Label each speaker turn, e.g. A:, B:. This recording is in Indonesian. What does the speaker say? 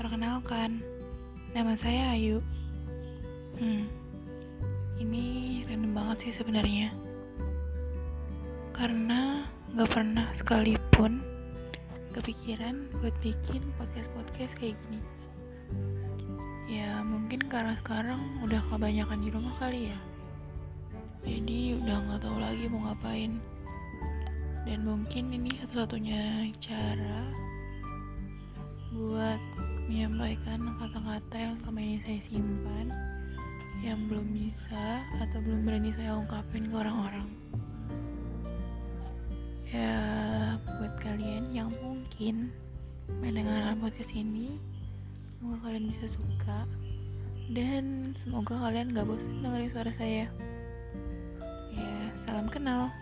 A: Nama saya Ayu. Hmm, ini random banget sih sebenarnya. Karena nggak pernah sekalipun kepikiran buat bikin podcast-podcast kayak gini. Ya mungkin karena sekarang udah kebanyakan di rumah kali ya. Jadi udah nggak tahu lagi mau ngapain. Dan mungkin ini satu-satunya cara buat menyampaikan kata-kata yang selama ini saya simpan yang belum bisa atau belum berani saya ungkapin ke orang-orang. Ya buat kalian yang mungkin mendengarkan podcast ini semoga kalian bisa suka dan semoga kalian gak bosan dengerin suara saya. Ya salam kenal